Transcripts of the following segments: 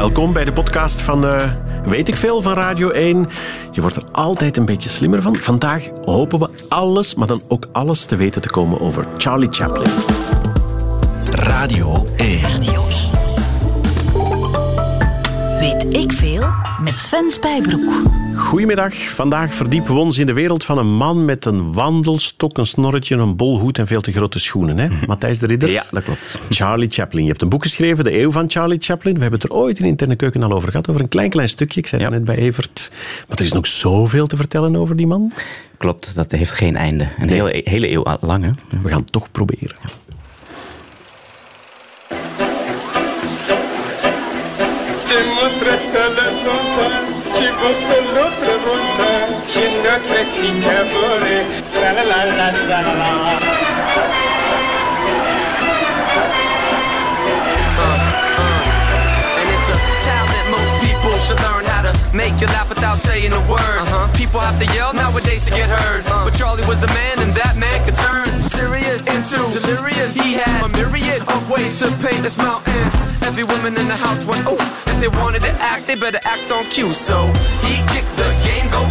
Welkom bij de podcast van uh, Weet ik veel van Radio 1. Je wordt er altijd een beetje slimmer van. Vandaag hopen we alles, maar dan ook alles te weten te komen over Charlie Chaplin. Radio 1. Radio met Sven Spijbroek. Goedemiddag. Vandaag verdiepen we ons in de wereld van een man met een wandelstok, een snorretje, een bolhoed en veel te grote schoenen. Hè? Matthijs de Ridder? Ja, dat klopt. Charlie Chaplin. Je hebt een boek geschreven, De Eeuw van Charlie Chaplin. We hebben het er ooit in Interne Keuken al over gehad, over een klein, klein stukje. Ik zei het net bij Evert. Maar er is nog zoveel te vertellen over die man. Klopt, dat heeft geen einde. Een hele, hele eeuw lang. Hè? We gaan het toch proberen. Non resti amore la la la la la la la should learn how to make you laugh without saying a word. Uh-huh. People have to yell nowadays to get heard. Uh. But Charlie was a man, and that man could turn serious into delirious. He had a myriad of ways to paint a smile, and every woman in the house went, oh, if they wanted to act, they better act on cue. So he kicked the game, go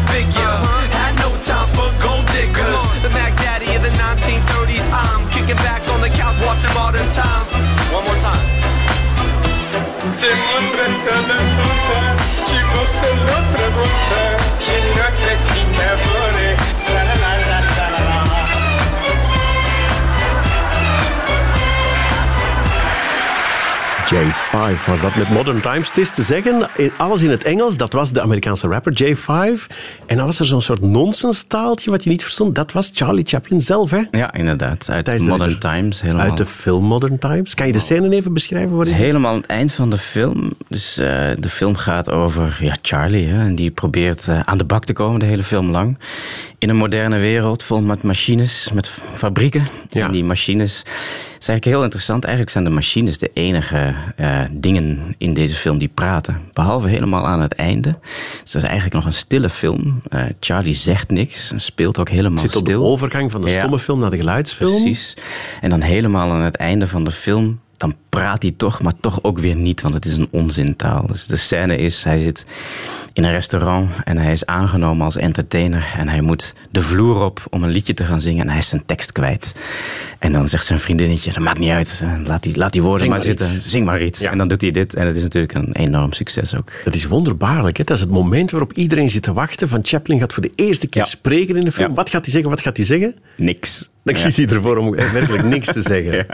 J5 was dat met Modern Times. Het is te zeggen, alles in het Engels, dat was de Amerikaanse rapper J5. En dan was er zo'n soort nonsenstaaltje wat je niet verstond. Dat was Charlie Chaplin zelf, hè? Ja, inderdaad. Uit Modern Times. Helemaal. Uit de film Modern Times. Kan je de scène even beschrijven? Het is helemaal aan het eind van de film. Dus uh, de film gaat over ja, Charlie. Hè, en die probeert uh, aan de bak te komen de hele film lang. In een moderne wereld vol met machines, met fabrieken. Ja. En die machines is eigenlijk heel interessant. Eigenlijk zijn de machines de enige uh, dingen in deze film die praten. Behalve helemaal aan het einde. Dus dat is eigenlijk nog een stille film. Uh, Charlie zegt niks, speelt ook helemaal stil. Het zit op de overgang van de stomme film naar de geluidsfilm. Precies. En dan helemaal aan het einde van de film dan praat hij toch, maar toch ook weer niet, want het is een onzintaal. Dus de scène is, hij zit in een restaurant en hij is aangenomen als entertainer en hij moet de vloer op om een liedje te gaan zingen en hij is zijn tekst kwijt. En dan zegt zijn vriendinnetje, dat maakt niet uit, laat die, laat die woorden maar, zitten, zing maar iets. En dan doet hij dit en het is natuurlijk een enorm succes ook. Dat is wonderbaarlijk. Hè? Dat is het moment waarop iedereen zit te wachten van Chaplin gaat voor de eerste keer spreken in de film. Wat gaat hij zeggen, wat gaat hij zeggen? Niks. Dan kiest hij ervoor om werkelijk niks te zeggen.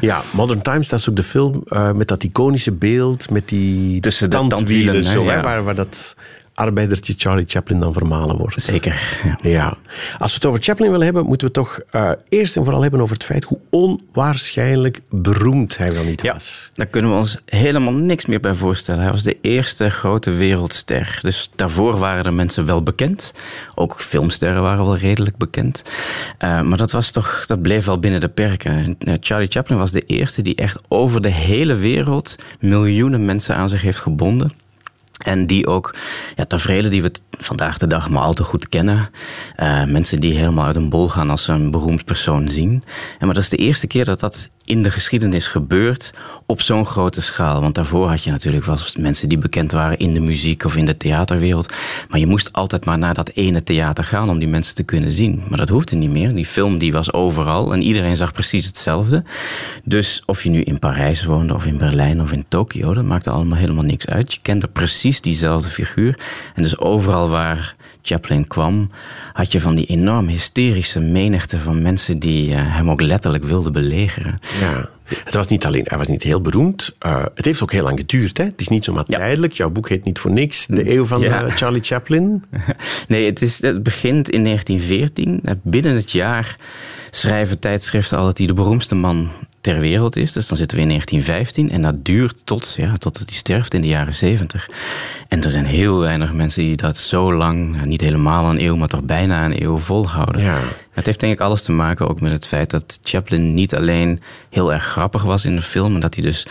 Ja, Modern Times, dat is ook de film uh, met dat iconische beeld, met die Tussen de tandwielen, zo, hè, waar, waar dat arbeidertje Charlie Chaplin dan vermalen wordt. Zeker. Ja. ja. Als we het over Chaplin willen hebben, moeten we toch uh, eerst en vooral hebben over het feit hoe onwaarschijnlijk beroemd hij wel niet ja, was. Daar kunnen we ons helemaal niks meer bij voorstellen. Hij was de eerste grote wereldster. Dus daarvoor waren de mensen wel bekend. Ook filmsterren waren wel redelijk bekend. Uh, maar dat, was toch, dat bleef wel binnen de perken. Eh, Charlie Chaplin was de eerste die echt over de hele wereld miljoenen mensen aan zich heeft gebonden. En die ook, ja, die we vandaag de dag maar al te goed kennen. Uh, mensen die helemaal uit een bol gaan als ze een beroemd persoon zien. En maar dat is de eerste keer dat dat in de geschiedenis gebeurt op zo'n grote schaal. Want daarvoor had je natuurlijk wel mensen die bekend waren in de muziek of in de theaterwereld. Maar je moest altijd maar naar dat ene theater gaan om die mensen te kunnen zien. Maar dat hoefde niet meer. Die film die was overal en iedereen zag precies hetzelfde. Dus of je nu in Parijs woonde of in Berlijn of in Tokio, dat maakte allemaal helemaal niks uit. Je kende precies diezelfde figuur. En dus overal waar Chaplin kwam, had je van die enorm hysterische menigte van mensen die uh, hem ook letterlijk wilden belegeren. Ja. Het was niet alleen, hij was niet heel beroemd. Uh, het heeft ook heel lang geduurd. Hè? Het is niet zomaar ja. tijdelijk. Jouw boek heet niet voor niks. De eeuw van ja. Charlie Chaplin. Nee, het, is, het begint in 1914. Binnen het jaar schrijven tijdschriften al dat hij de beroemdste man ter wereld is. Dus dan zitten we in 1915 en dat duurt tot, ja, tot hij sterft in de jaren 70. En er zijn heel weinig mensen die dat zo lang, niet helemaal een eeuw, maar toch bijna een eeuw volhouden. Ja. Het heeft denk ik alles te maken ook met het feit dat Chaplin niet alleen heel erg grappig was in de film en dat hij dus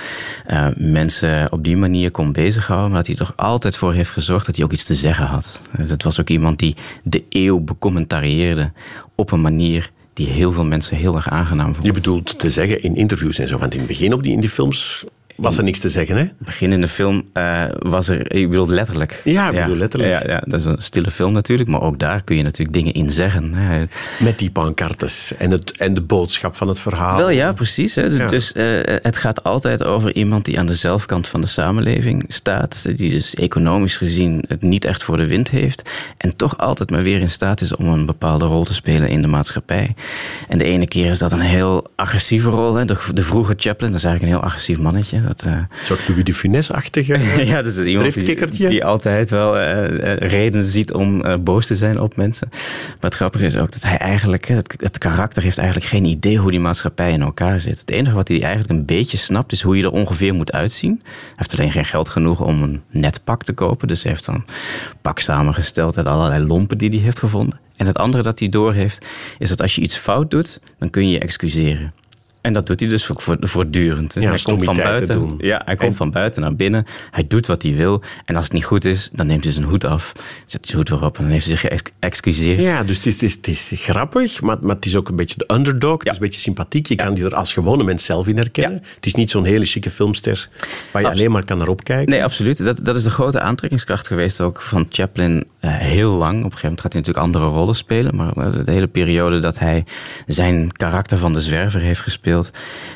uh, mensen op die manier kon bezighouden, maar dat hij er altijd voor heeft gezorgd dat hij ook iets te zeggen had. Het was ook iemand die de eeuw becommentarieerde op een manier die heel veel mensen heel erg aangenaam vonden. Je bedoelt te zeggen in interviews en zo, want in het begin op die, in die films was er niks te zeggen, hè? Begin in de film uh, was er, ik bedoel letterlijk. Ja, ik bedoel letterlijk. Ja, ja, dat is een stille film natuurlijk, maar ook daar kun je natuurlijk dingen in zeggen. Hè. Met die pancartes en, het, en de boodschap van het verhaal. Wel ja, precies. Hè. Ja. Dus uh, het gaat altijd over iemand die aan de zelfkant van de samenleving staat, die dus economisch gezien het niet echt voor de wind heeft en toch altijd maar weer in staat is om een bepaalde rol te spelen in de maatschappij. En de ene keer is dat een heel agressieve rol. Hè. De, de vroege Chaplin, dat is eigenlijk een heel agressief mannetje. Dat. Een soort Louis de Funès-achtige ja, dat is iemand die, die, altijd wel uh, reden ziet om uh, boos te zijn op mensen. Maar het grappige is ook dat hij eigenlijk, het, het, karakter heeft eigenlijk geen idee hoe die maatschappij in elkaar zit. Het enige wat hij eigenlijk een beetje snapt is hoe je er ongeveer moet uitzien. Hij heeft alleen geen geld genoeg om een net pak te kopen. Dus hij heeft een pak samengesteld uit allerlei lompen die hij heeft gevonden. En het andere dat hij doorheeft, is dat als je iets fout doet, dan kun je je excuseren. En dat doet hij dus voortdurend. Ja, hij komt van buiten. Doen. Ja, hij komt van buiten naar binnen. Hij doet wat hij wil. En als het niet goed is, dan neemt hij zijn hoed af. Zet zijn hoed weer op en dan heeft hij zich geëxcuseerd. Ja, dus het is, het is, grappig, maar, maar het is ook een beetje de underdog. Het is een beetje sympathiek. Je kan die er als gewone mens zelf in herkennen. Het is niet zo'n hele chique filmster waar je alleen maar kan naar opkijken. Nee, absoluut. Dat, dat is de grote aantrekkingskracht geweest ook van Chaplin uh, heel lang. Op een gegeven moment gaat hij natuurlijk andere rollen spelen. Maar de hele periode dat hij zijn karakter van de zwerver heeft gespeeld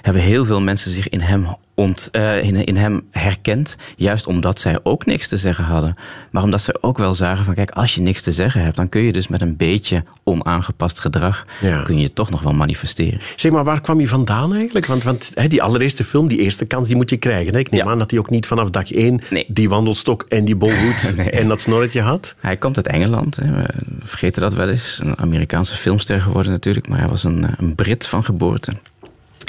hebben heel veel mensen zich in hem, ont, uh, in, in hem herkend. Juist omdat zij ook niks te zeggen hadden. Maar omdat ze ook wel zagen van kijk, als je niks te zeggen hebt, dan kun je dus met een beetje onaangepast gedrag, ja. kun je toch nog wel manifesteren. Zeg maar, waar kwam je vandaan eigenlijk? Want, want die allereerste film, die eerste kans, die moet je krijgen. Hè? Ik neem ja. aan dat hij ook niet vanaf dag één nee. die wandelstok en die bolhoed nee. en dat snorretje had. Hij komt uit Engeland. Hè. We vergeten dat wel eens. Een Amerikaanse filmster geworden natuurlijk, maar hij was een, een Brit van geboorte.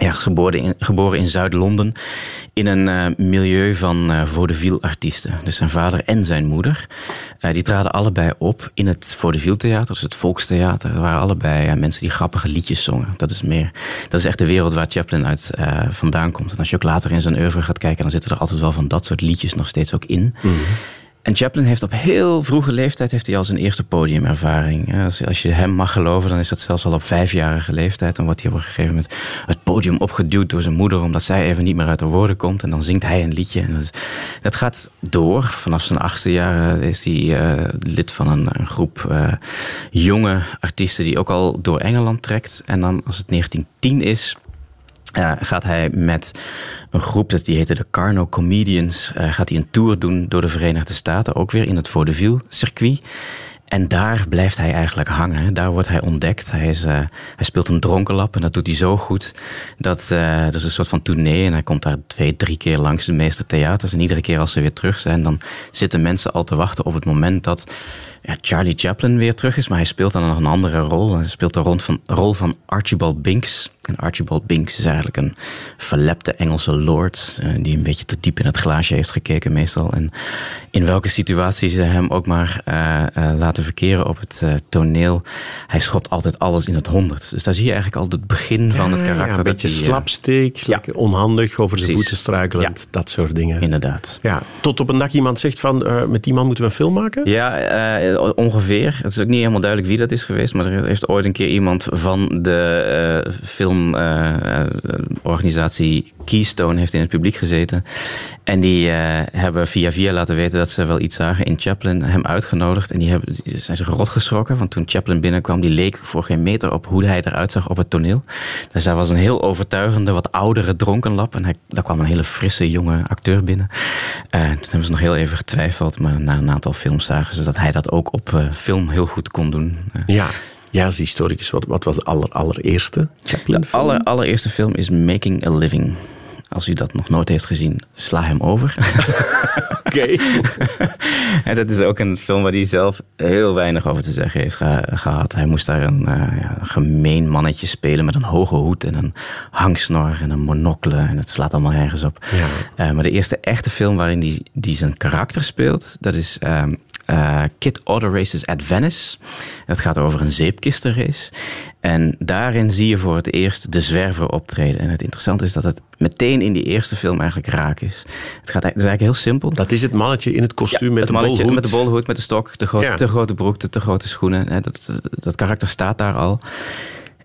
Ja, geboren in, geboren in Zuid-Londen in een uh, milieu van uh, vaudeville-artiesten. Dus zijn vader en zijn moeder. Uh, die traden allebei op in het vaudeville-theater, dus het volkstheater. Er waren allebei mensen die grappige liedjes zongen. Dat is, meer, dat is echt de wereld waar Chaplin uit vandaan komt. En als je ook later in zijn oeuvre gaat kijken, dan zitten er altijd wel van dat soort liedjes nog steeds ook in. -hmm. En Chaplin heeft op heel vroege leeftijd heeft hij al zijn eerste podiumervaring. Als, als je hem mag geloven, dan is dat zelfs al op vijfjarige leeftijd. Dan wordt hij op een gegeven moment het podium opgeduwd door zijn moeder, omdat zij even niet meer uit de woorden komt. En dan zingt hij een liedje. En dat, dat gaat door. Vanaf zijn achtste jaar is hij uh, lid van een, een groep uh, jonge artiesten die ook al door Engeland trekt. En dan als het 1910 is, uh, gaat hij met een groep, dat die heette de Carno Comedians, uh, gaat hij een tour doen door de Verenigde Staten, ook weer in het vaudeville circuit. En daar blijft hij eigenlijk hangen. Daar wordt hij ontdekt. Hij, is, uh, hij speelt een dronkenlap en dat doet hij zo goed. Dat, dat is een soort van tournee. En hij komt daar twee, drie keer langs de meeste theaters. En iedere keer als ze weer terug zijn, dan zitten mensen al te wachten op het moment dat ja, Charlie Chaplin weer terug is. Maar hij speelt dan nog een andere rol. Hij speelt de rol van, rol van Archibald Binks. En Archibald Binks is eigenlijk een verlepte Engelse lord. Uh, die een beetje te diep in het glaasje heeft gekeken meestal. En in welke situatie ze hem ook maar uh, uh, laten verkeren op het toneel. Hij schopt altijd alles in het honderd. Dus daar zie je eigenlijk al het begin van het karakter. Ja, een beetje slapsteek, ja. onhandig, over de voeten struikelend. Ja. Dat soort dingen. Inderdaad. Ja. Tot op een dag iemand zegt van, met die man moeten we een film maken? Ja, ongeveer. Het is ook niet helemaal duidelijk wie dat is geweest. Maar er heeft ooit een keer iemand van de film filmorganisatie uh, Keystone heeft in het publiek gezeten. En die hebben via via laten weten dat ze wel iets zagen in Chaplin, hem uitgenodigd. En die, hebben, zijn zich rot geschrokken, want toen Chaplin binnenkwam, die leek voor geen meter op hoe hij eruit zag op het toneel. Dus hij was een heel overtuigende, wat oudere dronkenlap. En daar kwam een hele frisse, jonge acteur binnen. Toen hebben ze nog heel even getwijfeld, maar na een aantal films zagen ze dat hij dat ook op uh, film heel goed kon doen. ja. Ja, als historicus, wat, wat was de aller, allereerste Chaplin De aller, allereerste film is Making a Living. Als u dat nog nooit heeft gezien, sla hem over. Oké. En dat is ook een film waar hij zelf heel weinig over te zeggen heeft ge gehad. Hij moest daar een, uh, ja, een gemeen mannetje spelen met een hoge hoed en een hangsnor en een monocle. En het slaat allemaal ergens op. Ja. Uh, maar de eerste echte film waarin hij die, die zijn karakter speelt, dat is um, uh, Kid Auto Races at Venice. Het gaat over een zeepkistenrace. En daarin zie je voor het eerst de zwerver optreden. En het interessante is dat het meteen in die eerste film eigenlijk raak is. Het, gaat, het is eigenlijk heel simpel. Dat is het mannetje in het kostuum ja, met het de bolhoed. Met de bolhoed, met de stok, de, gro ja. te grote broek, de te grote schoenen. Dat, dat, dat karakter staat daar al.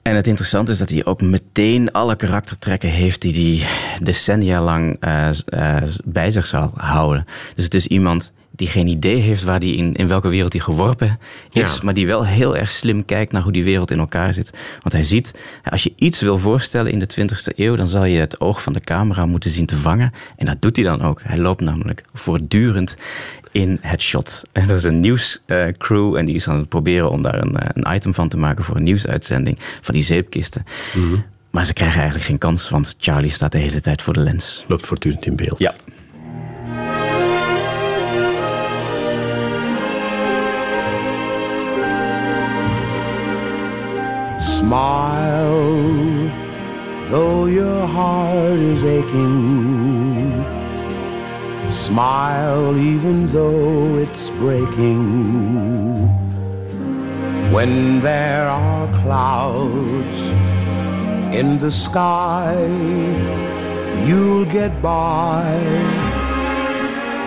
En het interessante is dat hij ook meteen alle karaktertrekken heeft die hij decennia lang uh, uh, bij zich zal houden. Dus het is iemand die geen idee heeft waar die in, in welke wereld hij geworpen is, maar die wel heel erg slim kijkt naar hoe die wereld in elkaar zit. Want hij ziet, als je iets wil voorstellen in de 20e eeuw, dan zal je het oog van de camera moeten zien te vangen. En dat doet hij dan ook. Hij loopt namelijk voortdurend in het shot. En er is een nieuwscrew en die is aan het proberen om daar een, een item van te maken voor een nieuwsuitzending van die zeepkisten. Mhm. Maar ze krijgen eigenlijk geen kans, want Charlie staat de hele tijd voor de lens. Loopt voortdurend in beeld. Ja. Smile, though your heart is aching. Smile, even though it's breaking. When there are clouds in the sky, you'll get by.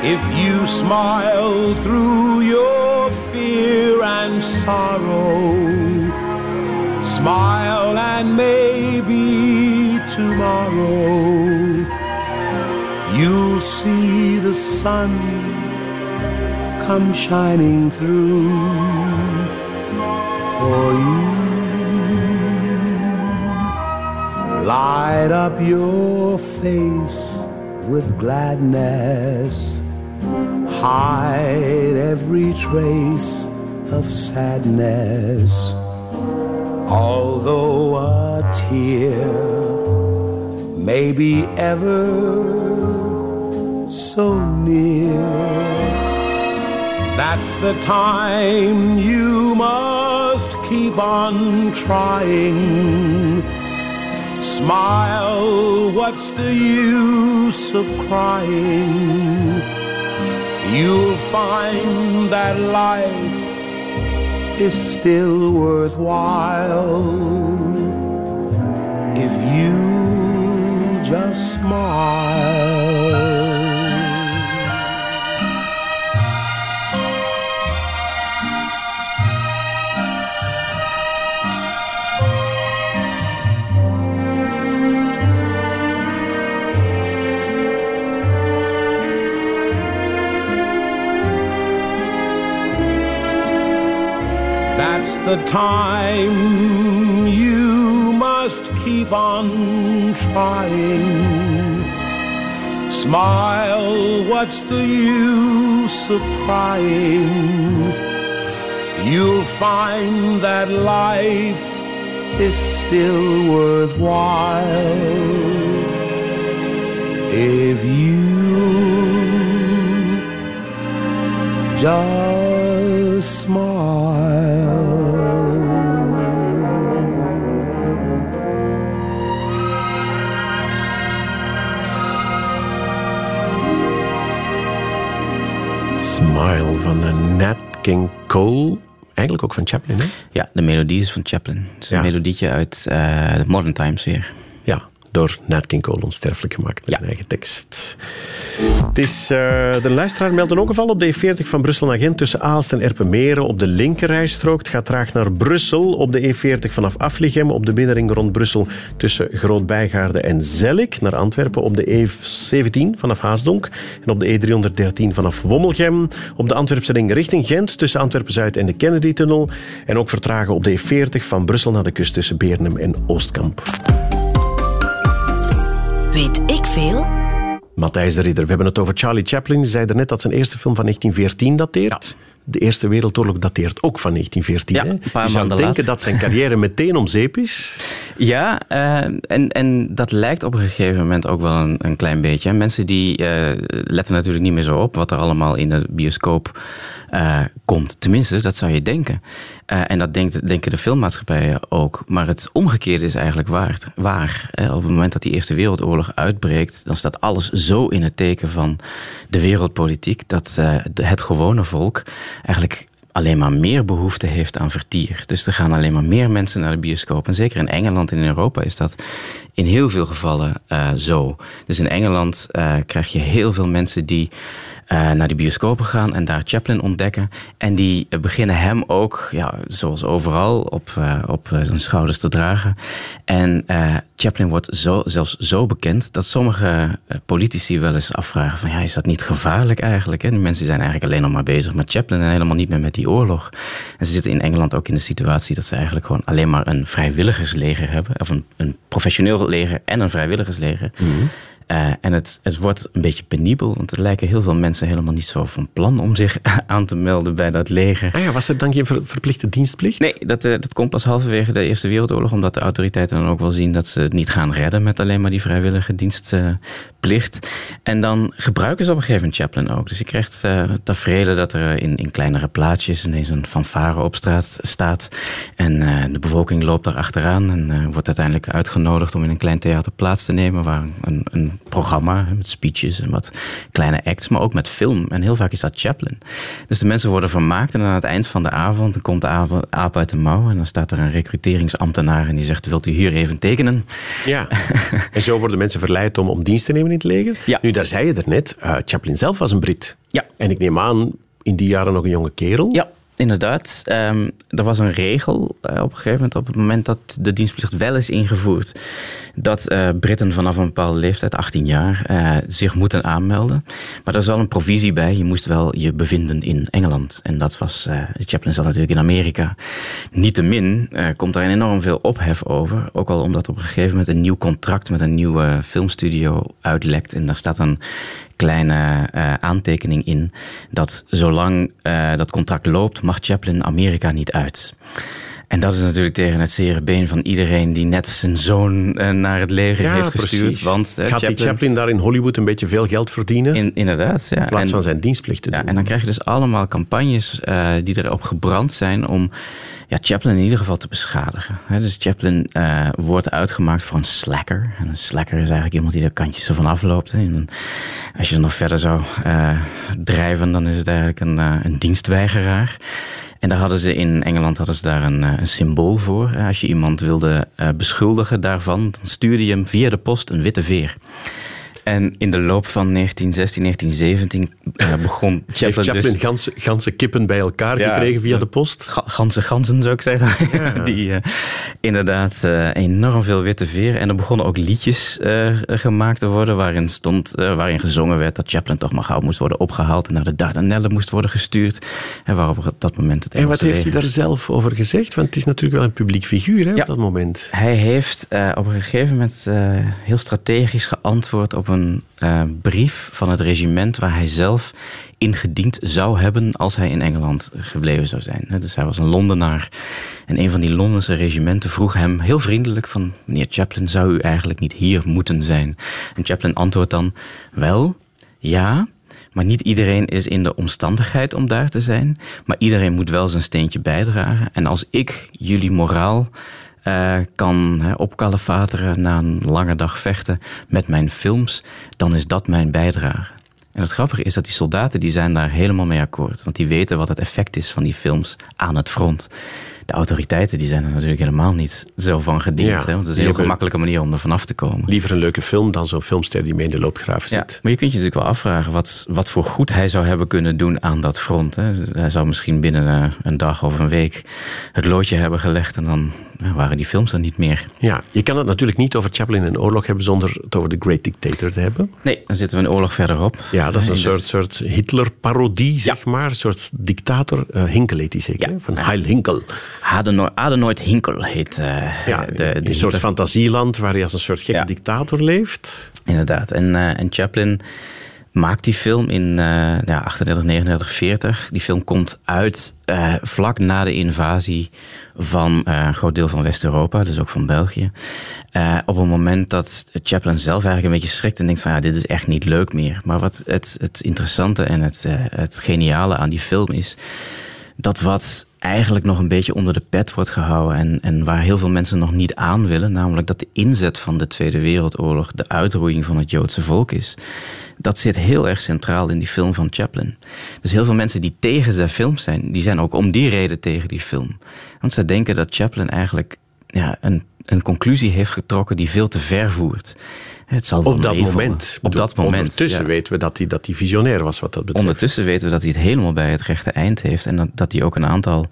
If you smile through your fear and sorrow Smile and maybe tomorrow you'll see the sun come shining through for you. Light up your face with gladness, hide every trace of sadness Although a tear may be ever so near, that's the time you must keep on trying. Smile, what's the use of crying? You'll find that life is still worthwhile if you just smile. The time you must keep on trying. Smile, what's the use of crying? You'll find that life is still worthwhile if you just King Cole. Eigenlijk ook van Chaplin, hè? Ja, de melodie is van Chaplin. Het is een melodietje uit uh, Modern Times weer. Door Nat King Cole onsterfelijk gemaakt met ja. een eigen tekst. Het is, uh, de luisteraar meldt een ongeval op de E40 van Brussel naar Gent tussen Aalst en Erpenmeren op de linkerrijstrook. Het gaat traag naar Brussel op de E40 vanaf Aflichem op de binnenring rond Brussel tussen Groot-Bijgaarde en Zellik naar Antwerpen op de E17 vanaf Haasdonk en op de E313 vanaf Wommelgem op de Antwerpse ring richting Gent tussen Antwerpen-Zuid en de Kennedy-tunnel en ook vertragen op de E40 van Brussel naar de kust tussen Beernem en Oostkamp. Weet ik veel? Matthijs de Ridder, we hebben het over Charlie Chaplin. Je zei er net dat zijn eerste film van 1914 dateert. De Eerste Wereldoorlog dateert ook van 1914. Ja, paar Je zou denken dat zijn carrière meteen om zeep is. Ja, uh, en, en dat lijkt op een gegeven moment ook wel een, een klein beetje. Mensen die uh, letten natuurlijk niet meer zo op wat er allemaal in de bioscoop uh, komt. Tenminste, dat zou je denken. Uh, en dat denkt, denken de filmmaatschappijen ook. Maar het omgekeerde is eigenlijk waar. waar op het moment dat die Eerste Wereldoorlog uitbreekt, dan staat alles zo in het teken van de wereldpolitiek dat uh, het gewone volk eigenlijk alleen maar meer behoefte heeft aan vertier. Dus er gaan alleen maar meer mensen naar de bioscoop. En zeker in Engeland en in Europa is dat in heel veel gevallen zo. Dus in Engeland krijg je heel veel mensen die uh, naar die bioscopen gaan en daar Chaplin ontdekken. En die beginnen hem ook, ja, zoals overal, op, uh, op zijn schouders te dragen. En Chaplin wordt zo, zelfs zo bekend dat sommige politici wel eens afvragen: van ja, is dat niet gevaarlijk eigenlijk? Hè? Die mensen zijn eigenlijk alleen nog maar bezig met Chaplin en helemaal niet meer met die oorlog. En ze zitten in Engeland ook in de situatie dat ze eigenlijk gewoon alleen maar een vrijwilligersleger hebben, of een, een professioneel leger en een vrijwilligersleger. -hmm. Uh, en het, het wordt een beetje penibel, want er lijken heel veel mensen helemaal niet zo van plan om zich aan te melden bij dat leger. Ah ja, was er dan geen ver, verplichte dienstplicht? Nee, dat, uh, dat komt pas halverwege de Eerste Wereldoorlog, omdat de autoriteiten dan ook wel zien dat ze het niet gaan redden met alleen maar die vrijwillige dienstplicht. En dan gebruiken ze op een gegeven moment Chaplin ook. Dus je krijgt uh, tafereelen dat er in, in kleinere plaatsjes ineens een fanfare op straat staat. En de bevolking loopt daar achteraan en wordt uiteindelijk uitgenodigd om in een klein theater plaats te nemen waar een, een programma met speeches en wat kleine acts, maar ook met film. En heel vaak is dat Chaplin. Dus de mensen worden vermaakt en aan het eind van de avond dan komt de aap uit de mouw en dan staat er een recruteringsambtenaar en die zegt: Wilt u hier even tekenen? Ja, en zo worden mensen verleid om, om dienst te nemen in het leger. Ja. Nu, daar zei je er net, uh, Chaplin zelf was een Brit. Ja. En ik neem aan, in die jaren nog een jonge kerel. Ja. Inderdaad, um, er was een regel uh, op een gegeven moment, op het moment dat de dienstplicht wel is ingevoerd, dat uh, Britten vanaf een bepaalde leeftijd, 18 jaar, uh, zich moeten aanmelden. Maar er is wel een provisie bij, je moest wel je bevinden in Engeland. En dat was, Chaplin zat natuurlijk in Amerika. Niettemin komt daar enorm veel ophef over, ook al omdat op een gegeven moment een nieuw contract met een nieuwe filmstudio uitlekt. En daar staat een kleine uh, aantekening in dat zolang uh, dat contract loopt, mag Chaplin Amerika niet uit. En dat is natuurlijk tegen het zere been van iedereen die net zijn zoon uh, naar het leger ja, heeft gestuurd. Precies. Want, Gaat Chaplin, die Chaplin daar in Hollywood een beetje veel geld verdienen? In, inderdaad, ja. In plaats en, van zijn dienstplicht te ja, doen. En dan krijg je dus allemaal campagnes uh, die erop gebrand zijn om ja, Chaplin in ieder geval te beschadigen. Dus Chaplin uh, wordt uitgemaakt voor een slacker. En een slacker is eigenlijk iemand die de kantjes ervan afloopt. En als je nog verder zou uh, drijven, dan is het eigenlijk een, uh, een dienstweigeraar. En daar hadden ze in Engeland hadden ze daar een, een symbool voor. Als je iemand wilde beschuldigen daarvan, dan stuurde je hem via de post een witte veer. En in de loop van 1916, 1917 uh, begon Chaplin, Heeft Chaplin dus, ganse, ganse kippen bij elkaar ja, gekregen via de post? Ga, ganse ganzen zou ik zeggen. Ja. Die uh, inderdaad uh, enorm veel witte veren. En er begonnen ook liedjes gemaakt te worden waarin, stond, waarin gezongen werd dat Chaplin toch maar gauw moest worden opgehaald en naar de Dardanellen moest worden gestuurd. En waarop op dat moment het En wat heeft hij daar zelf over gezegd? Want het is natuurlijk wel een publiek figuur hè, ja. op dat moment. Hij heeft op een gegeven moment heel strategisch geantwoord op een een uh, brief van het regiment waar hij zelf ingediend zou hebben als hij in Engeland gebleven zou zijn. Dus hij was een Londenaar en een van die Londense regimenten vroeg hem heel vriendelijk van meneer Chaplin, zou u eigenlijk niet hier moeten zijn? En Chaplin antwoordt dan, wel, ja, maar niet iedereen is in de omstandigheid om daar te zijn. Maar iedereen moet wel zijn steentje bijdragen. En als ik jullie moraal uh, kan hè, opkalefateren na een lange dag vechten met mijn films, dan is dat mijn bijdrage. En het grappige is dat die soldaten die zijn daar helemaal mee akkoord. Want die weten wat het effect is van die films aan het front. De autoriteiten die zijn er natuurlijk helemaal niet zo van gediend. Ja, hè? Want het is een heel gemakkelijke manier om er vanaf te komen. Liever een leuke film dan zo'n filmster die mee in de loopgraaf zit. Ja, maar je kunt je natuurlijk wel afvragen wat, wat voor goed hij zou hebben kunnen doen aan dat front. Hè? Hij zou misschien binnen een dag of een week het loodje hebben gelegd en dan waren die films er niet meer. Ja, je kan het natuurlijk niet over Chaplin en oorlog hebben zonder het over The Great Dictator te hebben. Nee, dan zitten we een oorlog verderop. Ja, dat is een soort, soort Hitler-parodie, zeg ja. maar. Een soort dictator. Uh, Hinkel heet die zeker, ja. van Heil Hinkel. Adenoid, Adenoid Hinkel heet uh, ja, de, de, Een soort fantasieland waar hij als een soort gekke ja. dictator leeft. Inderdaad. En, uh, en Chaplin maakt die film in uh, ja, 38, 39, 40. Die film komt uit vlak na de invasie van een groot deel van West-Europa, dus ook van België. Op een moment dat Chaplin zelf eigenlijk een beetje schrikt en denkt van ja, dit is echt niet leuk meer. Maar wat het, het interessante en het, het geniale aan die film is, dat wat eigenlijk nog een beetje onder de pet wordt gehouden en, en waar heel veel mensen nog niet aan willen, namelijk dat de inzet van de Tweede Wereldoorlog de uitroeiing van het Joodse volk is. Dat zit heel erg centraal in die film van Chaplin. Dus heel veel mensen die tegen zijn film zijn, die zijn ook om die reden tegen die film. Want ze denken dat Chaplin eigenlijk ja, een, een conclusie heeft getrokken die veel te ver voert. Het zal Op dat meevallen. moment. Op dat moment. Ondertussen ja. weten we dat hij, dat hij visionair was wat dat betreft. Ondertussen weten we dat hij het helemaal bij het rechte eind heeft. En dat, dat hij ook een aantal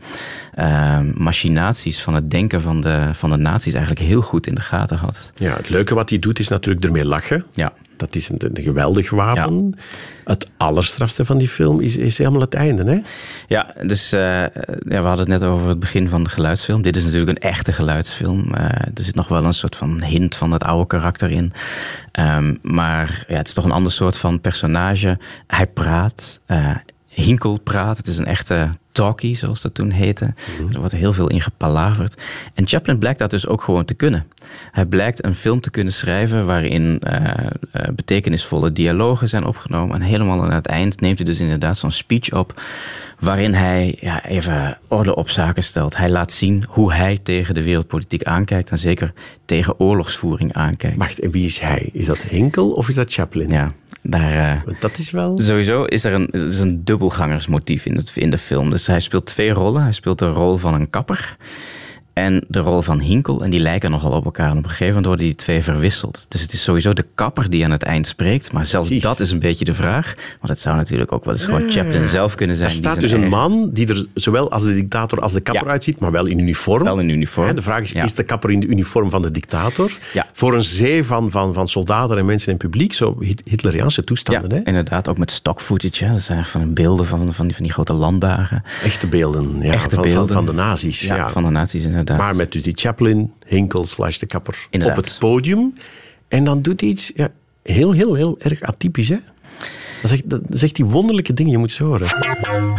eh, machinaties van het denken van de, van de nazi's eigenlijk heel goed in de gaten had. Ja, het leuke wat hij doet is natuurlijk ermee lachen. Ja. Dat is een, een geweldig wapen. Het allerstrafste van die film is, is helemaal het einde. Hè? Ja, dus eh, ja, we hadden het net over het begin van de geluidsfilm. Dit is natuurlijk een echte geluidsfilm. Eh, er zit nog wel een soort van hint van het oude karakter in. Ehm, maar ja, het is toch een ander soort van personage. Hij praat. eh, Hinkel praat. Het is een echte talkie, zoals dat toen heette. Er wordt heel veel in gepalaverd. En Chaplin blijkt dat dus ook gewoon te kunnen. Hij blijkt een film te kunnen schrijven waarin eh, eh, betekenisvolle dialogen zijn opgenomen. En helemaal aan het eind neemt hij dus inderdaad zo'n speech op. Waarin hij ja, even orde op zaken stelt. Hij laat zien hoe hij tegen de wereldpolitiek aankijkt. En zeker tegen oorlogsvoering aankijkt. Wacht, en wie is hij? Is dat Henkel of is dat Chaplin? Ja, daar, Want dat is wel... Sowieso is er een, is een dubbelgangersmotief in, het, in de film. Dus hij speelt twee rollen. Hij speelt de rol van een kapper en de rol van Hinkel. En die lijken nogal op elkaar. En op een gegeven moment worden die twee verwisseld. Dus het is sowieso de kapper die aan het eind spreekt. Maar zelfs Precies. dat is een beetje de vraag. Want het zou natuurlijk ook wel eens gewoon Chaplin zelf kunnen zijn. Er die staat zijn dus een man die er zowel als de dictator als de kapper Ja. uitziet, maar wel in uniform. Wel in uniform. Hè, De vraag is, Ja. is de kapper in de uniform van de dictator? Ja. Voor een zee van, van, van soldaten en mensen in publiek, zo Hit- Hitleriaanse Ja, toestanden. hè? inderdaad. Ook met stock footage. Hè. Dat zijn echt van beelden van, van, die, van die grote landdagen. Echte beelden, ja, Echte van, beelden. Van, van de nazi's. Ja, Ja, van de nazi's inderdaad. Maar met dus die Chaplin, Hinkel slash de kapper Inderdaad. op het podium. En dan doet hij iets ja, heel, heel, heel erg atypisch. Hè? Dan zegt, dan zegt hij wonderlijke dingen, je moet ze horen.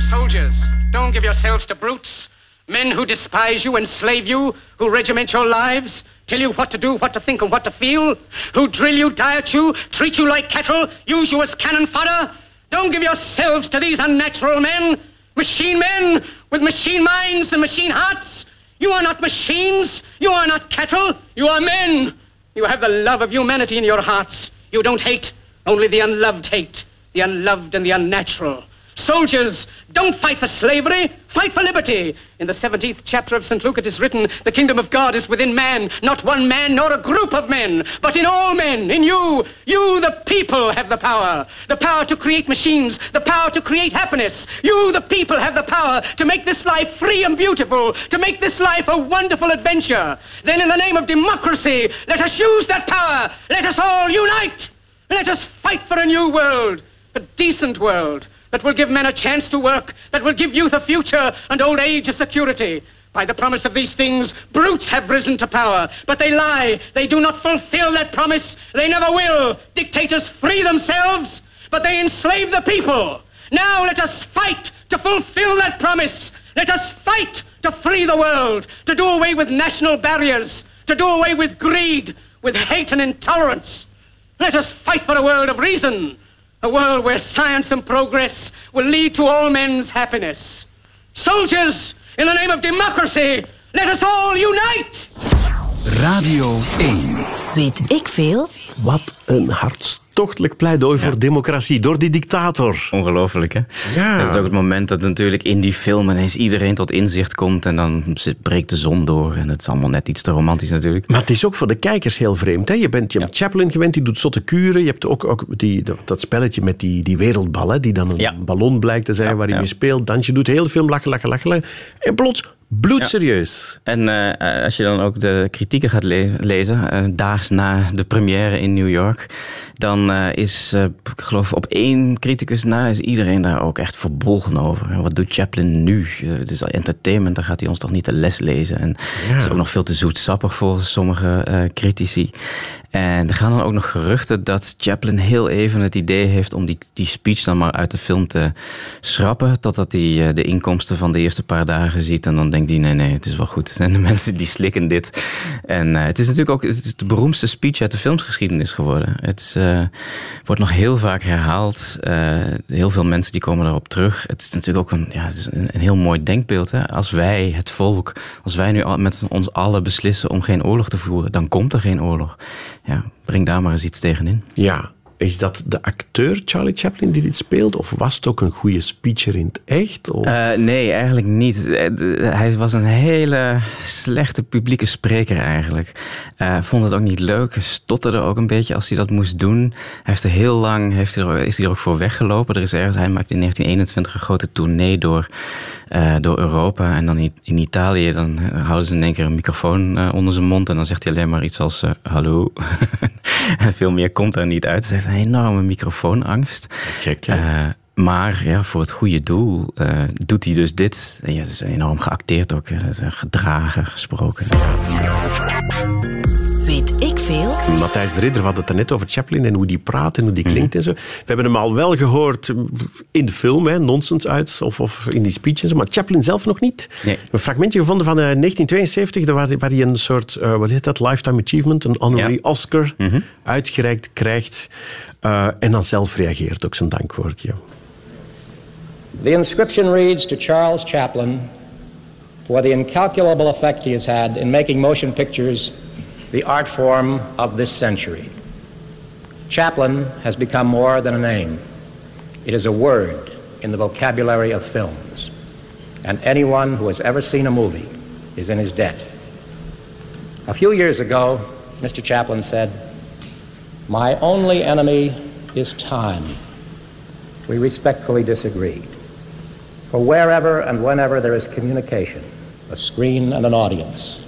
Soldiers, don't give yourselves to brutes. Men who despise you, enslave you, who regiment your lives, tell you what to do, what to think, and what to feel, who drill you, diet you, treat you like cattle, use you as cannon fodder. Don't give yourselves to these unnatural men, machine men with machine minds and machine hearts. You are not machines. You are not cattle. You are men. You have the love of humanity in your hearts. You don't hate, only the unloved hate, the unloved and the unnatural. Soldiers, don't fight for slavery, fight for liberty. In the 17th chapter of St. Luke it is written, the kingdom of God is within man, not one man nor a group of men, but in all men, in you. You, the people, have the power. The power to create machines, the power to create happiness. You, the people, have the power to make this life free and beautiful, to make this life a wonderful adventure. Then in the name of democracy, let us use that power. Let us all unite. Let us fight for a new world, a decent world that will give men a chance to work, that will give youth a future and old age a security. By the promise of these things, brutes have risen to power, but they lie. They do not fulfill that promise. They never will. Dictators free themselves, but they enslave the people. Now let us fight to fulfill that promise. Let us fight to free the world, to do away with national barriers, to do away with greed, with hate and intolerance. Let us fight for a world of reason, a world where science and progress will lead to all men's happiness. Soldiers, in the name of democracy, let us all unite! Radio 1. Weet ik veel? Wat een hartstochtelijk pleidooi voor democratie door die dictator. Ongelooflijk, hè? Ja. Dat is ook het moment dat natuurlijk in die film ineens iedereen tot inzicht komt en dan breekt de zon door. En het is allemaal net iets te romantisch natuurlijk. Maar het is ook voor de kijkers heel vreemd. Hè? Je bent je hebt Chaplin gewend, die doet zotte kuren. Je hebt ook, ook die, dat spelletje met die, die wereldbal, hè, die dan een Ja. ballon blijkt te zijn Ja, waar hij ja. mee speelt. Dansje doet, heel lachen, lachen, lachen. lachen. En plots, bloedserieus. En eh, als je dan ook de kritieken gaat le- lezen, eh, daags na de première in New York, dan eh, is, ik geloof op één criticus na, is iedereen daar ook echt verbolgen over. En wat doet Chaplin nu? Het is al entertainment, dan gaat hij ons toch niet de les lezen. En het is ook nog veel te zoetsappig voor sommige critici. En er gaan dan ook nog geruchten dat Chaplin heel even het idee heeft om die, die speech dan maar uit de film te schrappen. Totdat hij eh, de inkomsten van de eerste paar dagen ziet. En dan denkt hij, nee, nee, het is wel goed. En de mensen die slikken dit. En eh, het is natuurlijk ook het de beroemdste speech uit de filmsgeschiedenis geworden. Het eh, wordt nog heel vaak herhaald. Heel veel mensen die komen daarop terug. Het is natuurlijk ook een, ja, een, een heel mooi denkbeeld. Hè? Als wij, het volk, als wij nu met ons allen beslissen om geen oorlog te voeren, dan komt er geen oorlog. Ja, breng daar maar eens iets tegenin. Ja, Is dat de acteur Charlie Chaplin die dit speelt? Of was het ook een goede speecher in het echt? Uh, nee, eigenlijk niet. Eh, hij was een hele slechte publieke spreker eigenlijk. Uh, vond het ook niet leuk. Stotterde ook een beetje als hij dat moest doen. Hij heeft er heel lang heeft hij er, is hij er ook voor weggelopen. Er is ergens, hij maakte in 1921 een grote tournee door, door Europa. En dan in, Italië dan houden ze in één keer een microfoon onder zijn mond. En dan zegt hij alleen maar iets als hallo. en veel meer komt er niet uit. Heeft een enorme microfoonangst. Kijk, uh, maar ja, voor het goede doel uh, doet hij dus dit. En ja, het is enorm geacteerd ook. Het is gedragen, gesproken. Weet ik veel? Matthijs de Ridder had het net over Chaplin en hoe die praat en hoe die klinkt mm -hmm. en zo. We hebben hem al wel gehoord in de film, hè, nonsens uit, of, of in die speeches, maar Chaplin zelf nog niet. Nee. Een fragmentje gevonden van uh, 1972, waar, waar hij een soort, uh, wat heet dat, Lifetime Achievement, een honorary Ja. Oscar Mm -hmm. uitgereikt krijgt. Uh, en dan zelf reageert, ook zijn dankwoordje. The inscription reads to Charles Chaplin for the incalculable effect he has had in making motion pictures the art form of this century. Chaplin has become more than a name. It is a word in the vocabulary of films. And anyone who has ever seen a movie is in his debt. A few years ago, Mr. Chaplin said, My only enemy is time. We respectfully disagree. For wherever and whenever there is communication, a screen and an audience,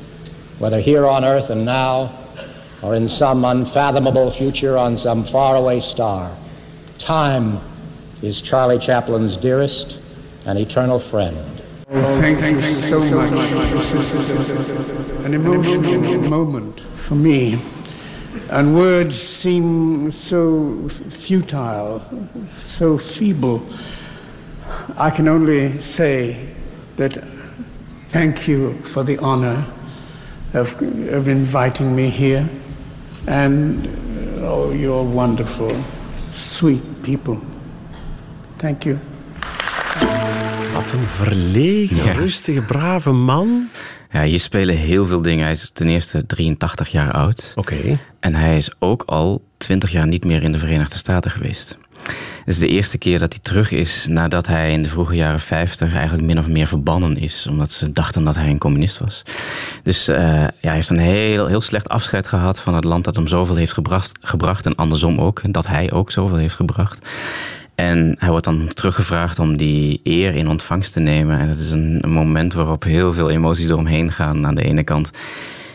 whether here on earth and now, or in some unfathomable future on some faraway star, time is Charlie Chaplin's dearest and eternal friend. Oh, Thank you so much. This is an emotional moment for me. And words seem so futile, so feeble. I can only say that thank you for the honor of, of inviting me here. And oh, you're wonderful, sweet people. Thank you. Wat een verlegen, Ja. rustige, brave man. Ja, hier spelen heel veel dingen. Hij is ten eerste 83 jaar oud. Oké. En hij is ook al 20 jaar niet meer in de Verenigde Staten geweest. Is de eerste keer dat hij terug is nadat hij in de vroege jaren 50 eigenlijk min of meer verbannen is. Omdat ze dachten dat hij een communist was. Dus eh, ja, hij heeft een heel, heel slecht afscheid gehad van het land dat hem zoveel heeft gebracht, gebracht. En andersom ook, dat hij ook zoveel heeft gebracht. En hij wordt dan teruggevraagd om die eer in ontvangst te nemen. En dat is een, een moment waarop heel veel emoties door gaan. Aan de ene kant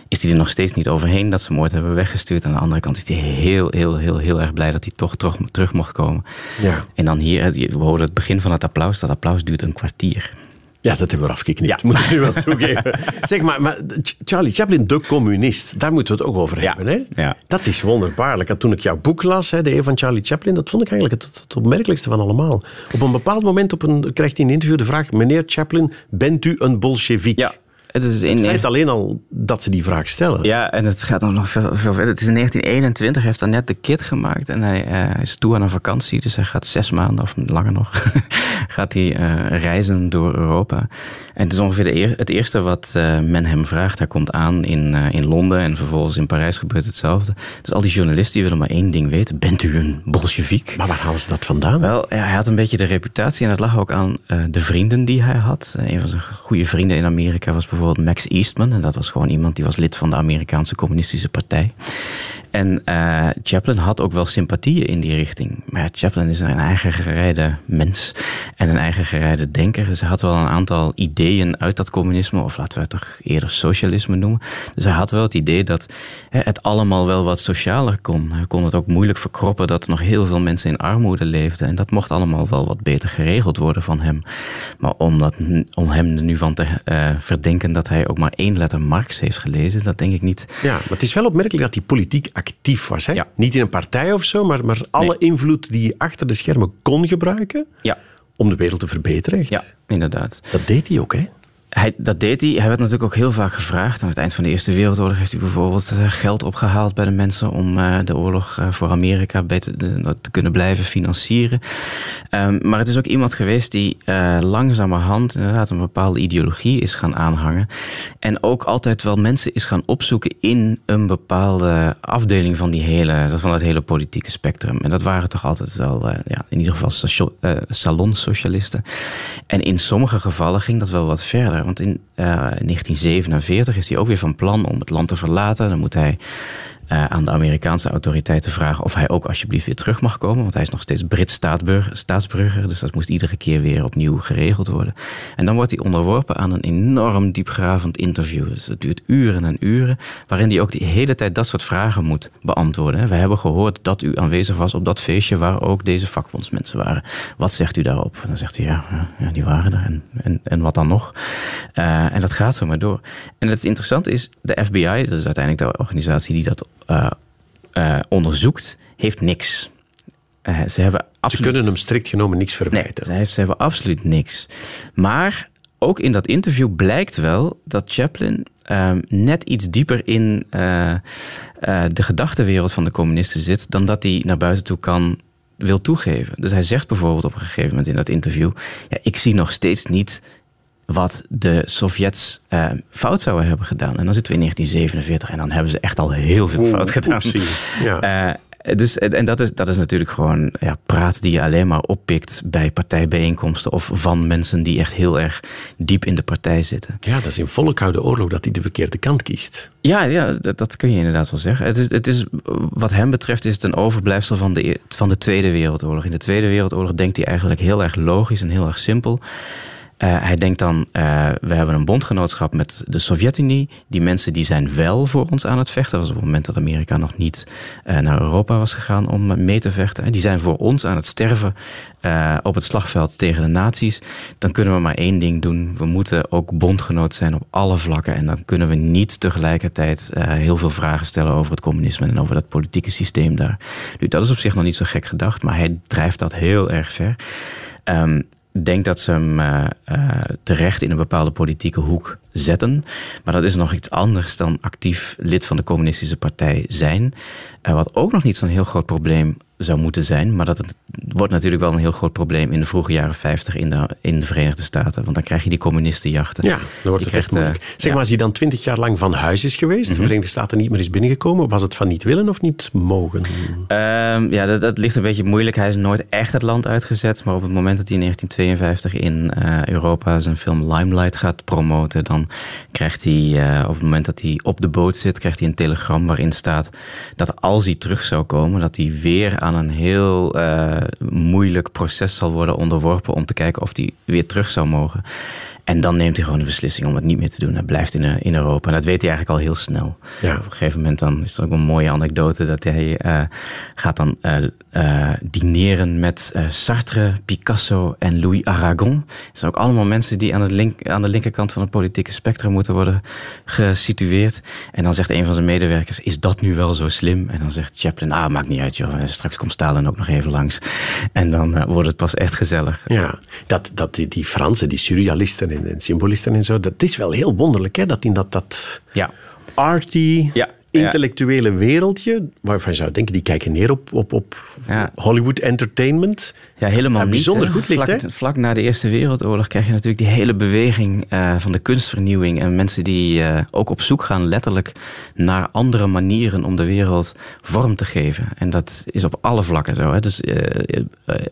is hij er nog steeds niet overheen dat ze ooit hebben weggestuurd. Aan de andere kant is hij heel, heel, heel, heel erg blij dat hij toch terug, terug mocht komen. Ja. En dan hier, we hoorden het begin van het applaus. Dat applaus duurt een kwartier. Ja, dat hebben we eraf geknipt, Ja. moet ik nu wel toegeven. Zeg maar, maar Ch- Charlie Chaplin, de communist, daar moeten we het ook over Ja, hebben. Hè? ja. Dat is wonderbaarlijk. En toen ik jouw boek las, hè, de eeuw van Charlie Chaplin, dat vond ik eigenlijk het, het opmerkelijkste van allemaal. Op een bepaald moment op een, krijgt hij in een interview de vraag, meneer Chaplin, bent u een bolsjevik? Ja, het is in Het feit alleen al dat ze die vraag stellen. Ja, en het gaat nog veel, veel verder. Het is in 1921, hij heeft dan net de kid gemaakt. En hij, eh, is toe aan een vakantie, dus hij gaat zes maanden, of langer nog, gaat hij eh, reizen door Europa. En het is ongeveer de eer- het eerste wat eh, men hem vraagt. Hij komt aan in, eh, in Londen en vervolgens in Parijs gebeurt hetzelfde. Dus al die journalisten die willen maar één ding weten. Bent u een bolsjeviek? Maar waar halen ze dat vandaan? Wel, hij had een beetje de reputatie en dat lag ook aan eh, de vrienden die hij had. Een van zijn goede vrienden in Amerika was bijvoorbeeld Max Eastman. En dat was gewoon iemand die was lid van de Amerikaanse Communistische Partij. En eh, Chaplin had ook wel sympathieën in die richting. Maar Chaplin is een eigen gerijde mens en een eigen gerijde denker. Dus hij had wel een aantal ideeën uit dat communisme, of laten we het toch eerder socialisme noemen. Dus hij had wel het idee dat hè, het allemaal wel wat socialer kon. Hij kon het ook moeilijk verkroppen dat er nog heel veel mensen in armoede leefden. En dat mocht allemaal wel wat beter geregeld worden van hem. Maar om, dat, om hem er nu van te eh, verdenken dat hij ook maar één letter Marx heeft gelezen, dat denk ik niet. Ja, maar het is wel opmerkelijk dat hij politiek actief was. Hè? Ja. Niet in een partij of zo, maar, maar alle Nee. invloed die hij achter de schermen kon gebruiken Ja, om de wereld te verbeteren. Echt. ja inderdaad. Dat deed hij ook, hè? Hij, dat deed hij. Hij werd natuurlijk ook heel vaak gevraagd. Aan het eind van de Eerste Wereldoorlog heeft hij bijvoorbeeld eh, geld opgehaald bij de mensen om uh, de oorlog uh, voor Amerika beter te kunnen blijven financieren. Um, maar het is ook iemand geweest die langzamerhand inderdaad een bepaalde ideologie is gaan aanhangen. En ook altijd wel mensen is gaan opzoeken in een bepaalde afdeling van, die hele, van dat hele politieke spectrum. En dat waren toch altijd wel, ja, in ieder geval salonsocialisten. En in sommige gevallen ging dat wel wat verder. Want in 1947 is hij ook weer van plan om het land te verlaten. Dan moet hij uh, aan de Amerikaanse autoriteiten vragen of hij ook alsjeblieft weer terug mag komen. Want hij is nog steeds Brits staatsburger, dus dat moest iedere keer weer opnieuw geregeld worden. En dan wordt hij onderworpen aan een enorm diepgravend interview. Dus dat duurt uren en uren, waarin hij ook de hele tijd dat soort vragen moet beantwoorden. We hebben gehoord dat u aanwezig was op dat feestje waar ook deze vakbondsmensen waren. Wat zegt u daarop? En dan zegt hij, ja, ja die waren er en, en, en wat dan nog? Uh, en dat gaat zo maar door. En het interessante is, de FBI, dat is uiteindelijk de organisatie die dat uh, uh, onderzoekt, heeft niks. Uh, ze, hebben absoluut... ze kunnen hem strikt genomen niks verwijten. Nee, ze, hebben absoluut niks. Maar ook in dat interview blijkt wel dat Chaplin um, net iets dieper in de gedachtenwereld van de communisten zit dan dat hij naar buiten toe kan wil toegeven. Dus hij zegt bijvoorbeeld op een gegeven moment in dat interview: ja, ik zie nog steeds niet wat de Sovjets uh, fout zouden hebben gedaan. En dan zitten we in 1947 en dan hebben ze echt al heel veel fout gedaan. Ja. Uh, dus, en dat is, dat is natuurlijk gewoon ja, praat die je alleen maar oppikt bij partijbijeenkomsten of van mensen die echt heel erg diep in de partij zitten. Ja, dat is in volle koude oorlog dat hij de verkeerde kant kiest. Ja, ja dat, dat kun je inderdaad wel zeggen. Het is, het is, wat hem betreft is het een overblijfsel van de, van de Tweede Wereldoorlog. In de Tweede Wereldoorlog denkt hij eigenlijk heel erg logisch en heel erg simpel. Uh, hij denkt dan, uh, we hebben een bondgenootschap met de Sovjet-Unie. Die mensen die zijn wel voor ons aan het vechten. Dat was op het moment dat Amerika nog niet uh, naar Europa was gegaan om mee te vechten. Die zijn voor ons aan het sterven op het slagveld tegen de nazi's. Dan kunnen we maar één ding doen. We moeten ook bondgenoot zijn op alle vlakken. En dan kunnen we niet tegelijkertijd heel veel vragen stellen over het communisme en over dat politieke systeem daar. Nu, dat is op zich nog niet zo gek gedacht, maar hij drijft dat heel erg ver. Um, denk dat ze hem uh, uh, terecht in een bepaalde politieke hoek zetten. Maar dat is nog iets anders dan actief lid van de communistische partij zijn. Uh, wat ook nog niet zo'n heel groot probleem zou moeten zijn. Maar dat het wordt natuurlijk wel een heel groot probleem in de vroege jaren 50 in de, in de Verenigde Staten. Want dan krijg je die communistenjachten. Ja, dan wordt het echt moeilijk. Zeg ja. maar, als hij dan twintig jaar lang van huis is geweest, de Verenigde Staten niet meer is binnengekomen, was het van niet willen of niet mogen? Um, ja, dat, dat, ligt een beetje moeilijk. Hij is nooit echt het land uitgezet. Maar op het moment dat hij in 1952 in uh, Europa zijn film Limelight gaat promoten, dan krijgt hij, uh, op het moment dat hij op de boot zit, krijgt hij een telegram waarin staat dat als hij terug zou komen, dat hij weer aan een heel uh, moeilijk proces zal worden onderworpen om te kijken of hij weer terug zou mogen. En dan neemt hij gewoon de beslissing om het niet meer te doen. Hij blijft in, in Europa. En dat weet hij eigenlijk al heel snel. Ja. Op een gegeven moment dan is het ook een mooie anekdote dat hij uh, gaat dan uh, uh, dineren met Sartre, Picasso en Louis Aragon. Dat zijn ook allemaal mensen die aan, het link, aan de linkerkant van het politieke spectrum moeten worden gesitueerd. En dan zegt een van zijn medewerkers, is dat nu wel zo slim? En dan zegt Chaplin, ah, maakt niet uit joh. Straks komt Stalin ook nog even langs. En dan wordt het pas echt gezellig. Ja, dat, dat die, die Fransen, die surrealisten en, en symbolisten en zo. Dat is wel heel wonderlijk, hè? Dat in dat, dat ja. arty, ja. intellectuele wereldje, waarvan je zou denken, die kijken neer op, op, op ja. Hollywood entertainment. Ja, helemaal bijzonder niet. goed ligt, vlak, hè? Vlak na de Eerste Wereldoorlog krijg je natuurlijk die hele beweging uh, van de kunstvernieuwing. En mensen die uh, ook op zoek gaan letterlijk naar andere manieren om de wereld vorm te geven. En dat is op alle vlakken zo. Hè? Dus uh,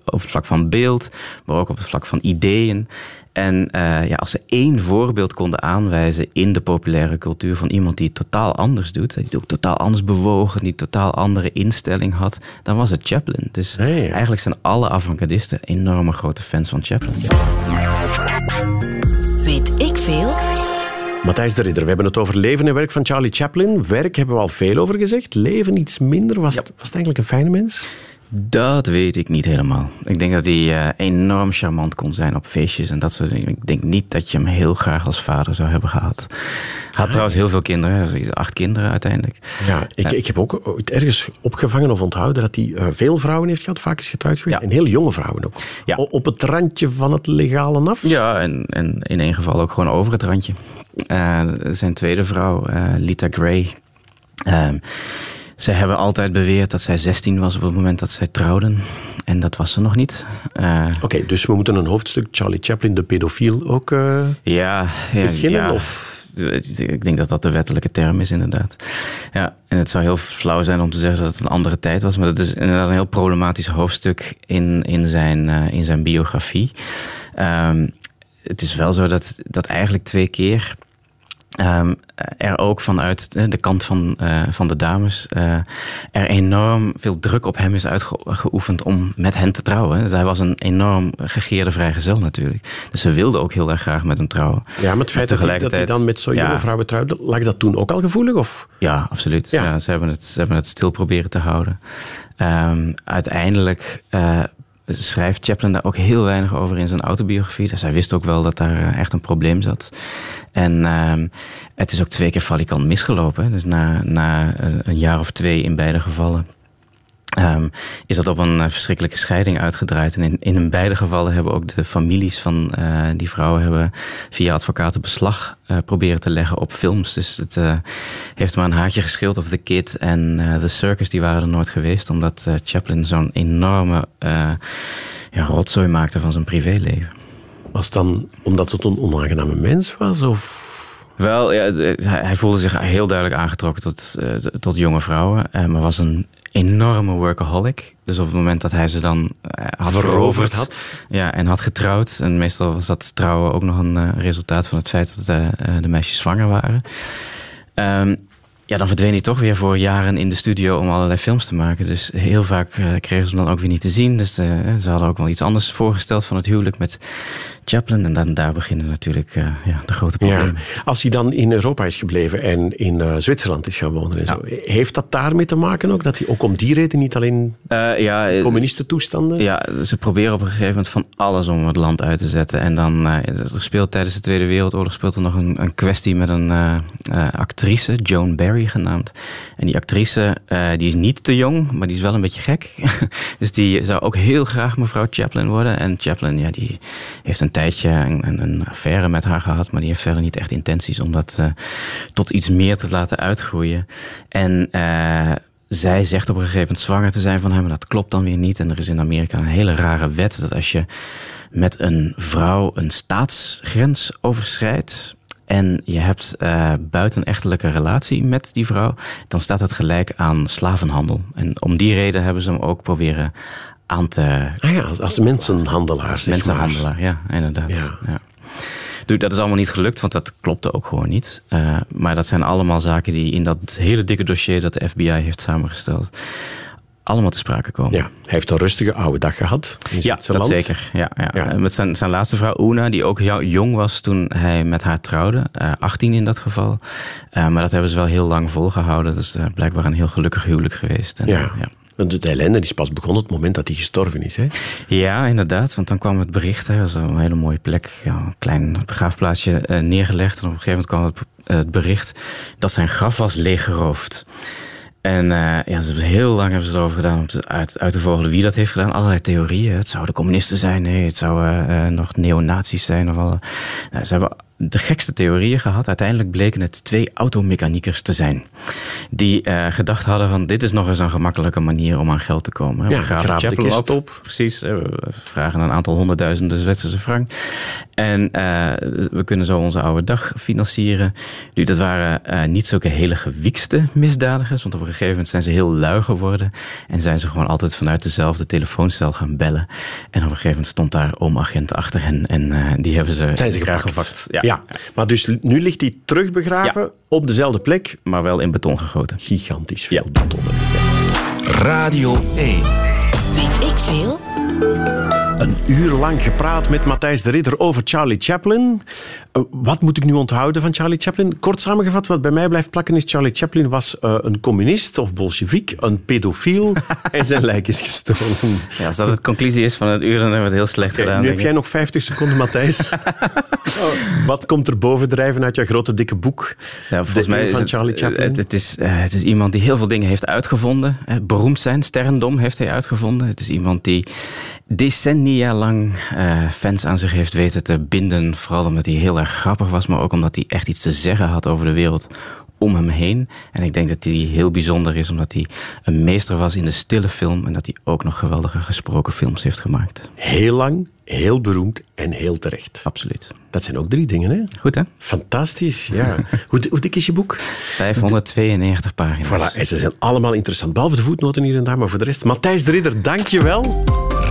op het vlak van beeld, maar ook op het vlak van ideeën. En uh, ja, als ze één voorbeeld konden aanwijzen in de populaire cultuur van iemand die het totaal anders doet, die het ook totaal anders bewogen, die een totaal andere instelling had, dan was het Chaplin. Dus hey, eigenlijk zijn alle avant-gardisten enorme grote fans van Chaplin. Weet ik veel? Matthijs de Ridder, we hebben het over leven en werk van Charlie Chaplin. Werk hebben we al veel over gezegd. Leven iets minder. Was, Ja. was het eigenlijk een fijne mens? Dat weet ik niet helemaal. Ik denk dat hij uh, enorm charmant kon zijn op feestjes en dat soort dingen. Ik denk niet dat je hem heel graag als vader zou hebben gehad. Hij had trouwens heel veel kinderen, acht kinderen uiteindelijk. Ja, ik, uh, ik heb ook ooit ergens opgevangen of onthouden dat hij uh, veel vrouwen heeft gehad, vaak is getrouwd geweest. Ja. En heel jonge vrouwen ook. Ja. O op het randje van het legale af? Ja, en, en in één geval ook gewoon over het randje. zijn tweede vrouw, Lita Gray. Ehm, ze hebben altijd beweerd dat zij 16 was op het moment dat zij trouwden. En dat was ze nog niet. Uh, Oké, okay, dus we moeten een hoofdstuk Charlie Chaplin, de pedofiel, ook uh, ja, ja, beginnen? Ja. Of? Ik denk dat dat de wettelijke term is, inderdaad. Ja, en het zou heel flauw zijn om te zeggen dat het een andere tijd was. Maar dat is inderdaad een heel problematisch hoofdstuk in, in, zijn, uh, in zijn biografie. Um, het is wel zo dat, dat eigenlijk twee keer Um, er ook vanuit de kant van, uh, van de dames uh, er enorm veel druk op hem is uitgeoefend om met hen te trouwen. Dus hij was een enorm gegeerde vrijgezel natuurlijk. Dus ze wilden ook heel erg graag met hem trouwen. Ja, maar het feit dat, hij, dat hij dan met zo'n ja, jonge vrouwen trouwde, lag dat toen ook al gevoelig? Of? Ja, absoluut. Ja. ja ze, hebben het, ze hebben het stil proberen te houden. Um, uiteindelijk uh, schrijft Chaplin daar ook heel weinig over in zijn autobiografie. Dus hij wist ook wel dat daar echt een probleem zat. En uh, het is ook twee keer valikant misgelopen. Dus na, na een jaar of twee in beide gevallen. Um, is dat op een verschrikkelijke scheiding uitgedraaid. En in, in beide gevallen hebben ook de families van uh, die vrouwen hebben via advocaten beslag uh, proberen te leggen op films. Dus het heeft maar een haartje geschild of The Kid en The Circus, die waren er nooit geweest. Omdat Chaplin zo'n enorme ja, rotzooi maakte van zijn privéleven. Was het dan omdat het een onaangename mens was? Of? Wel, ja, hij voelde zich heel duidelijk aangetrokken tot, uh, tot jonge vrouwen. Uh, maar was een enorme workaholic. Dus op het moment dat hij ze dan uh, had veroverd had. Ja, en had getrouwd. En meestal was dat trouwen ook nog een resultaat van het feit dat de meisjes zwanger waren. Um, ja, dan verdween hij toch weer voor jaren in de studio om allerlei films te maken. Dus heel vaak uh, kregen ze hem dan ook weer niet te zien. Dus de, ze hadden ook wel iets anders voorgesteld van het huwelijk met Chaplin. En dan daar beginnen natuurlijk uh, ja, de grote problemen. Ja. Als hij dan in Europa is gebleven en in uh, Zwitserland is gaan wonen en zo. Heeft dat daarmee te maken ook? Dat hij ook om die reden niet alleen ja, communistentoestanden? Ja, ze proberen op een gegeven moment van alles om het land uit te zetten. En dan er speelt tijdens de Tweede Wereldoorlog speelt er nog een, een kwestie met een actrice, Joan Barry genaamd. En die actrice, uh, die is niet te jong, maar die is wel een beetje gek. dus die zou ook heel graag mevrouw Chaplin worden. En Chaplin, ja, die heeft een tijdje een, een affaire met haar gehad, maar die heeft verder niet echt intenties om dat uh, tot iets meer te laten uitgroeien. En uh, zij zegt op een gegeven moment zwanger te zijn van hem, maar dat klopt dan weer niet. En er is in Amerika een hele rare wet dat als je met een vrouw een staatsgrens overschrijdt, en je hebt uh, buitenechtelijke relatie met die vrouw, dan staat het gelijk aan slavenhandel. En om die reden hebben ze hem ook proberen aan te. Ah ja, als, als mensenhandelaar. Als mensenhandelaar, ja, inderdaad. Ja. ja. Dus dat is allemaal niet gelukt, want dat klopte ook gewoon niet. Uh, maar dat zijn allemaal zaken die in dat hele dikke dossier dat de FBI heeft samengesteld allemaal te sprake komen. Ja, hij heeft een rustige oude dag gehad. ja, dat zeker. Ja, ja. ja. Met zijn, zijn laatste vrouw, Una, die ook jong was toen hij met haar trouwde. Uh, 18 in dat geval. Uh, maar dat hebben ze wel heel lang volgehouden. Dus uh, blijkbaar een heel gelukkig huwelijk geweest. En, ja. ja. De ellende is pas begonnen op het moment dat hij gestorven is. Hè? Ja, inderdaad. Want dan kwam het bericht. Hè, was een hele mooie plek. Ja, een klein begraafplaatsje neergelegd. En op een gegeven moment kwam het, het bericht dat zijn graf was leeggeroofd. En uh, ja, ze hebben heel lang hebben ze erover gedaan om uit, uit te vogelen wie dat heeft gedaan. Allerlei theorieën. Het zouden communisten zijn. Nee, het zouden uh, nog neonazies zijn. Of alle. Nou, ze hebben de gekste theorieën gehad. Uiteindelijk bleken het twee automechaniekers te zijn. Die uh, gedacht hadden van dit is nog eens een gemakkelijke manier om aan geld te komen. Ja, we graven de kist op. op. Precies. We vragen een aantal honderdduizenden Zwitserse frank. En uh, we kunnen zo onze oude dag financieren. Nu, dat waren uh, niet zulke hele gewiekste misdadigers. Want op een gegeven moment zijn ze heel lui geworden. En zijn ze gewoon altijd vanuit dezelfde telefooncel gaan bellen. En op een gegeven moment stond daar oom-agent achter hen. En die hebben ze, zijn ze gepakt. gepakt. Ja. ja. Maar dus nu ligt hij terug begraven ja. op dezelfde plek. Maar wel in beton gegoten. Gigantisch veel ja. beton. Radio 1. Weet ik veel? Een uur lang gepraat met Matthijs de Ridder over Charlie Chaplin. Uh, wat moet ik nu onthouden van Charlie Chaplin? Kort samengevat, wat bij mij blijft plakken is... Charlie Chaplin was uh, een communist of bolsjewiek, een pedofiel en zijn lijk is gestolen. Ja, als dat het conclusie is van het uur, dan hebben we het heel slecht gedaan. Nu heb jij nog 50 seconden, Matthijs. oh, wat komt er bovendrijven uit jouw grote dikke boek? Ja, volgens mij van is Charlie het, Chaplin? Het, het, is, uh, het is iemand die heel veel dingen heeft uitgevonden. Beroemd zijn, sterrendom heeft hij uitgevonden. Het is iemand die decennia lang uh, fans aan zich heeft weten te binden. Vooral omdat hij heel erg grappig was, maar ook omdat hij echt iets te zeggen had over de wereld om hem heen. En ik denk dat hij heel bijzonder is, omdat hij een meester was in de stille film en dat hij ook nog geweldige gesproken films heeft gemaakt. Heel lang, heel beroemd en heel terecht. Absoluut. Dat zijn ook drie dingen, hè? Goed, hè? Fantastisch, ja. hoe, hoe dik is je boek? 592 pagina's. Voilà, en ze zijn allemaal interessant. Behalve de voetnoten hier en daar, maar voor de rest... Matthijs de Ridder, dank je wel.